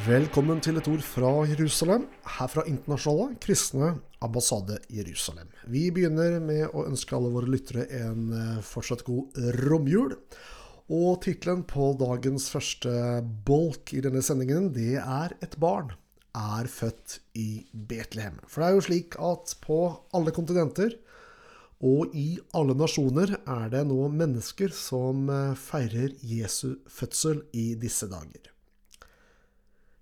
Velkommen til et ord fra Jerusalem, her fra Internasjonale kristne ambassade Jerusalem. Vi begynner med å ønske alle våre lyttere en eh, fortsatt god romjul. Og tittelen på dagens første bolk i denne sendingen, det er 'Et barn er født i Betlehem'. For det er jo slik at på alle kontinenter og i alle nasjoner er det nå mennesker som eh, feirer Jesu fødsel i disse dager.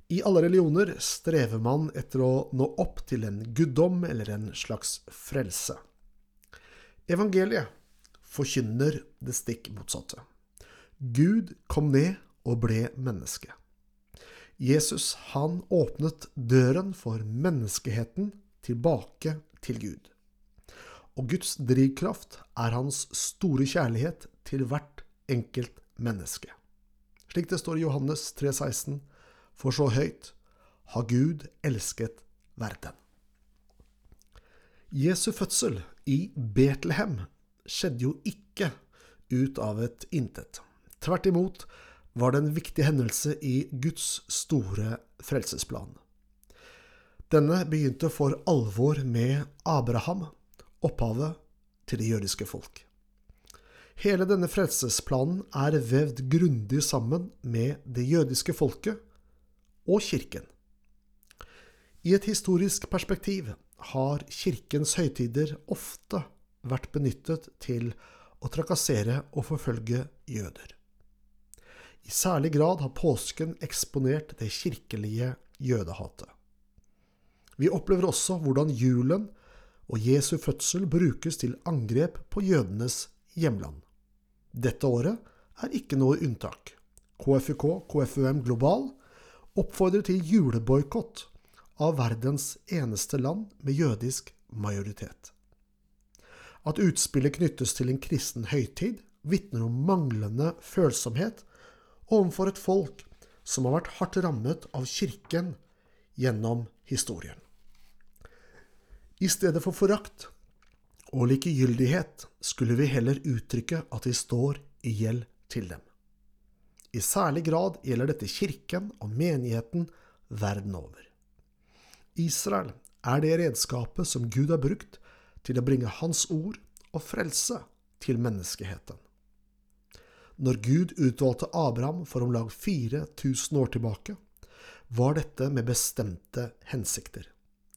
I alle religioner strever man etter å nå opp til en guddom eller en slags frelse. Evangeliet forkynner det stikk motsatte. Gud kom ned og ble menneske. Jesus, han åpnet døren for menneskeheten tilbake til Gud. Og Guds drivkraft er hans store kjærlighet til hvert enkelt menneske. Slik det står i Johannes 3,16 for så høyt har Gud elsket verden. Jesu fødsel i Betlehem skjedde jo ikke ut av et intet. Tvert imot var det en viktig hendelse i Guds store frelsesplan. Denne begynte for alvor med Abraham, opphavet til det jødiske folk. Hele denne frelsesplanen er vevd grundig sammen med det jødiske folket og Kirken. I et historisk perspektiv har Kirkens høytider ofte vært benyttet til å trakassere og forfølge jøder. I særlig grad har påsken eksponert det kirkelige jødehatet. Vi opplever også hvordan julen og Jesu fødsel brukes til angrep på jødenes hjemland. Dette året er ikke noe unntak. KFUK, KFUM Global, oppfordrer til juleboikott av verdens eneste land med jødisk majoritet. At utspillet knyttes til en kristen høytid, vitner om manglende følsomhet overfor et folk som har vært hardt rammet av Kirken gjennom historien. I stedet for forakt og likegyldighet skulle vi heller uttrykke at vi står i gjeld til dem. I særlig grad gjelder dette kirken og menigheten verden over. Israel er det redskapet som Gud har brukt til å bringe Hans ord og frelse til menneskeheten. Når Gud utvalgte Abraham for om lag 4000 år tilbake, var dette med bestemte hensikter.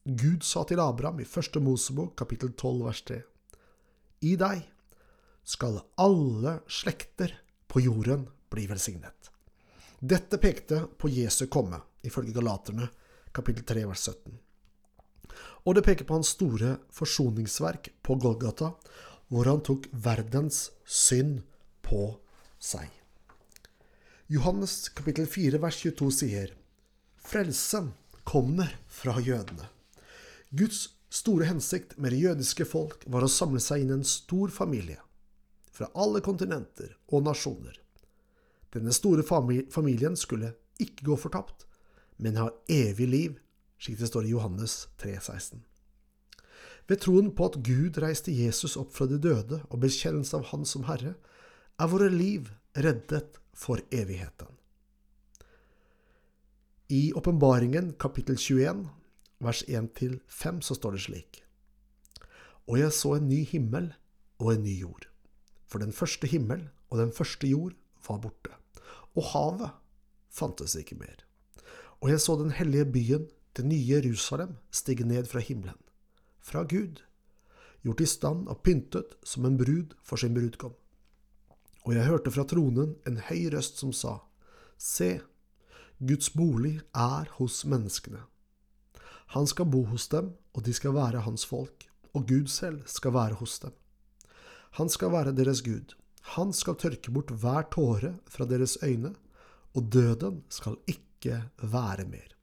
Gud sa til Abraham i første Mosebok kapittel 12 vers 3.: I deg skal alle slekter på jorden bli velsignet. Dette pekte på Jesu komme, ifølge Galaterne kapittel 3 vers 17. Og det peker på hans store forsoningsverk på Golgata, hvor han tok verdens synd på seg. Johannes kapittel 4 vers 22 sier Frelsen kommer fra jødene. Guds store hensikt med det jødiske folk var å samle seg inn en stor familie fra alle kontinenter og nasjoner. Denne store familien skulle ikke gå fortapt, men ha evig liv, slik det står i Johannes 3,16. Ved troen på at Gud reiste Jesus opp fra de døde og bekjennelse av Han som Herre, er våre liv reddet for evigheten. I Åpenbaringen kapittel 21, vers 1-5, så står det slik. Og jeg så en ny himmel og en ny jord, for den første himmel og den første jord var borte og havet fantes ikke mer. Og jeg så den hellige byen, det nye Jerusalem, stige ned fra himmelen, fra Gud, gjort i stand og pyntet som en brud for sin brudgom. Og jeg hørte fra tronen en høy røst som sa, Se, Guds bolig er hos menneskene. Han skal bo hos dem, og de skal være hans folk, og Gud selv skal være hos dem. Han skal være deres Gud, han skal tørke bort hver tåre fra deres øyne, og døden skal ikke være mer.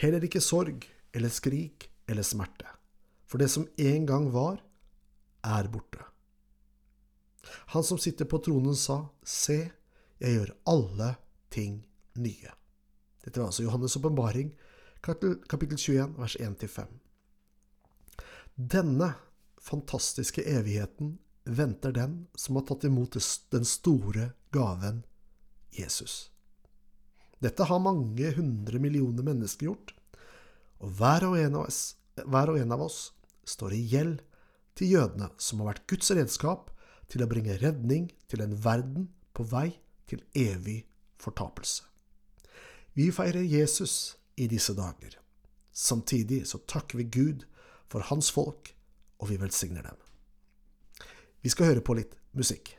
Heller ikke sorg eller skrik eller smerte. For det som en gang var, er borte. Han som sitter på tronen, sa, Se, jeg gjør alle ting nye. Dette var altså Johannes' åpenbaring, kapittel 21, vers 1-5. Denne fantastiske evigheten venter den som har tatt imot den store gaven Jesus. Dette har mange hundre millioner mennesker gjort, og hver og en av oss, og en av oss står i gjeld til jødene, som har vært Guds redskap til å bringe redning til en verden på vei til evig fortapelse. Vi feirer Jesus i disse dager. Samtidig så takker vi Gud for hans folk, og vi velsigner dem. Vi skal høre på litt musikk.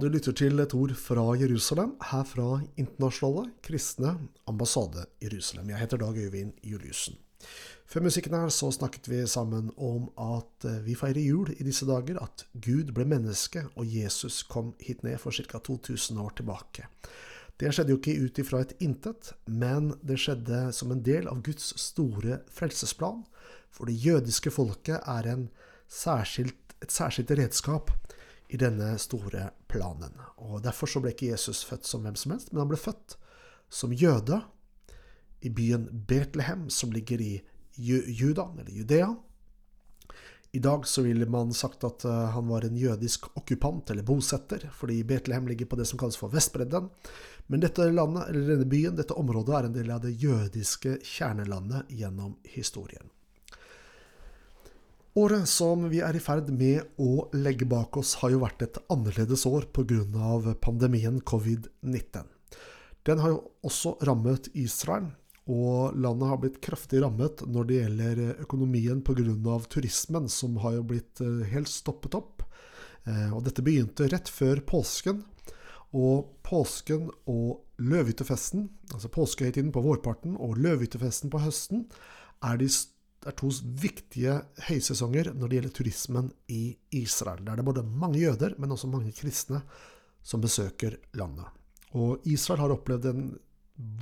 Du lytter til et ord fra Jerusalem, her fra Internasjonale kristne ambassade Jerusalem. Jeg heter Dag Øyvind Juliussen. Før musikken her så snakket vi sammen om at eh, vi feirer jul i disse dager, at Gud ble menneske og Jesus kom hit ned for ca. 2000 år tilbake. Det skjedde jo ikke ut ifra et intet, men det skjedde som en del av Guds store frelsesplan, for det jødiske folket er særskilt, et særskilt redskap i denne store planen. Og Derfor så ble ikke Jesus født som hvem som helst, men han ble født som jøde i byen Betlehem, som ligger i Juda, eller Judea. I dag så ville man sagt at eh, han var en jødisk okkupant, eller bosetter, fordi Betlehem ligger på det som kalles for Vestbredden. Men dette landet, eller denne byen, dette området, er en del av det jødiske kjernelandet gjennom historien. Året som vi er i ferd med å legge bak oss, har jo vært et annerledes år pga. pandemien covid-19. Den har jo også rammet Israel, og landet har blitt kraftig rammet når det gjelder økonomien pga. turismen, som har jo blitt eh, helt stoppet opp. Eh, og dette begynte rett før påsken. Og påsken og løvhyttefesten, altså påskehøytiden på vårparten og løvhyttefesten på høsten, er de er to viktige høysesonger når det gjelder turismen i Israel. Der det er både mange jøder, men også mange kristne som besøker landet. Og Israel har opplevd en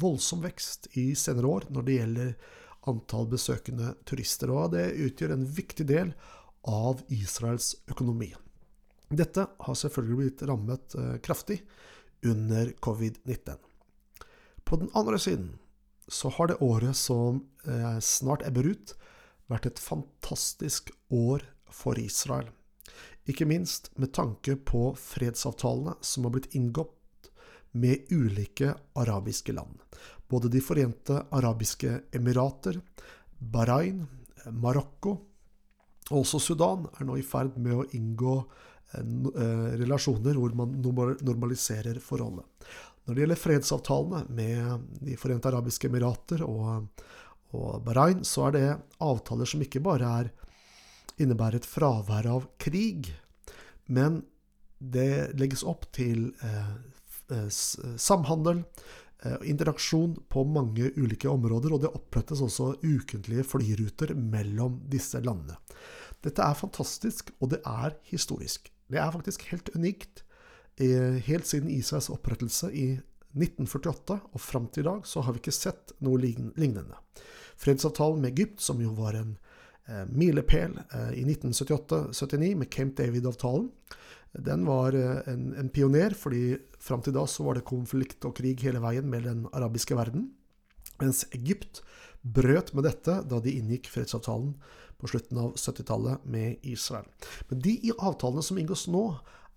voldsom vekst i senere år når det gjelder antall besøkende turister, og det utgjør en viktig del av Israels økonomi. Dette har selvfølgelig blitt rammet eh, kraftig under covid-19. På den andre siden så har det året som eh, snart ebber ut, vært et fantastisk år for Israel. Ikke minst med tanke på fredsavtalene som har blitt inngått med ulike arabiske land. Både De forente arabiske emirater, Bahrain, Marokko og også Sudan er nå i ferd med å inngå eh, eh, relasjoner hvor man normaliserer forholdet. Når det gjelder fredsavtalene med De forente arabiske emirater og, og Bahrain, så er det avtaler som ikke bare er, innebærer et fravær av krig, men det legges opp til eh, eh samhandel, eh, interaksjon på mange ulike områder, og det opprettes også ukentlige flyruter mellom disse landene. Dette er fantastisk, og det er historisk. Det er faktisk helt unikt. Helt siden Israels opprettelse i 1948 og fram til i dag så har vi ikke sett noe lignende. Fredsavtalen med Egypt, som jo var en eh, milepæl eh, i 1978-79 med Camp David-avtalen, den var eh, en, en, pioner, fordi fram til da så var det konflikt og krig hele veien med den arabiske verden. Mens Egypt brøt med dette da de inngikk fredsavtalen på slutten av 70-tallet med Israel. Men de avtalene som inngås nå,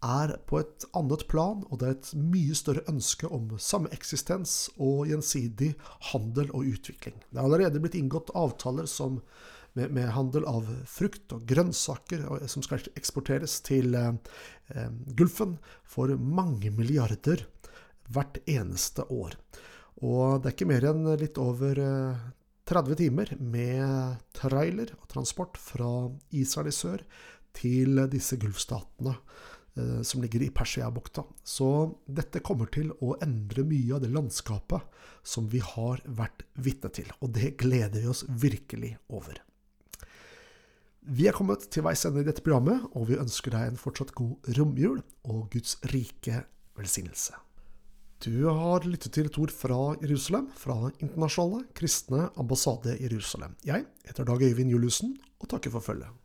er på et annet plan, og det er et mye større ønske om sameksistens og gjensidig handel og utvikling. Det er allerede blitt inngått avtaler som, med, med, handel av frukt og grønnsaker som skal eksporteres til eh, eh, Gulfen for mange milliarder hvert eneste år. Og det er ikke mer enn litt over eh, 30 timer med trailer og transport fra Israel i sør til disse gulfstatene eh, som ligger i Persiabukta. Så dette kommer til å endre mye av det landskapet som vi har vært vitne til. Og det gleder vi oss virkelig over. Vi er kommet til veis ende i dette programmet, og vi ønsker deg en fortsatt god romjul og Guds rike velsignelse. Du har lyttet til et ord fra Jerusalem, fra Internasjonale kristne ambassade i Jerusalem. Jeg heter Dag Øyvind Juliussen, og takker for følget.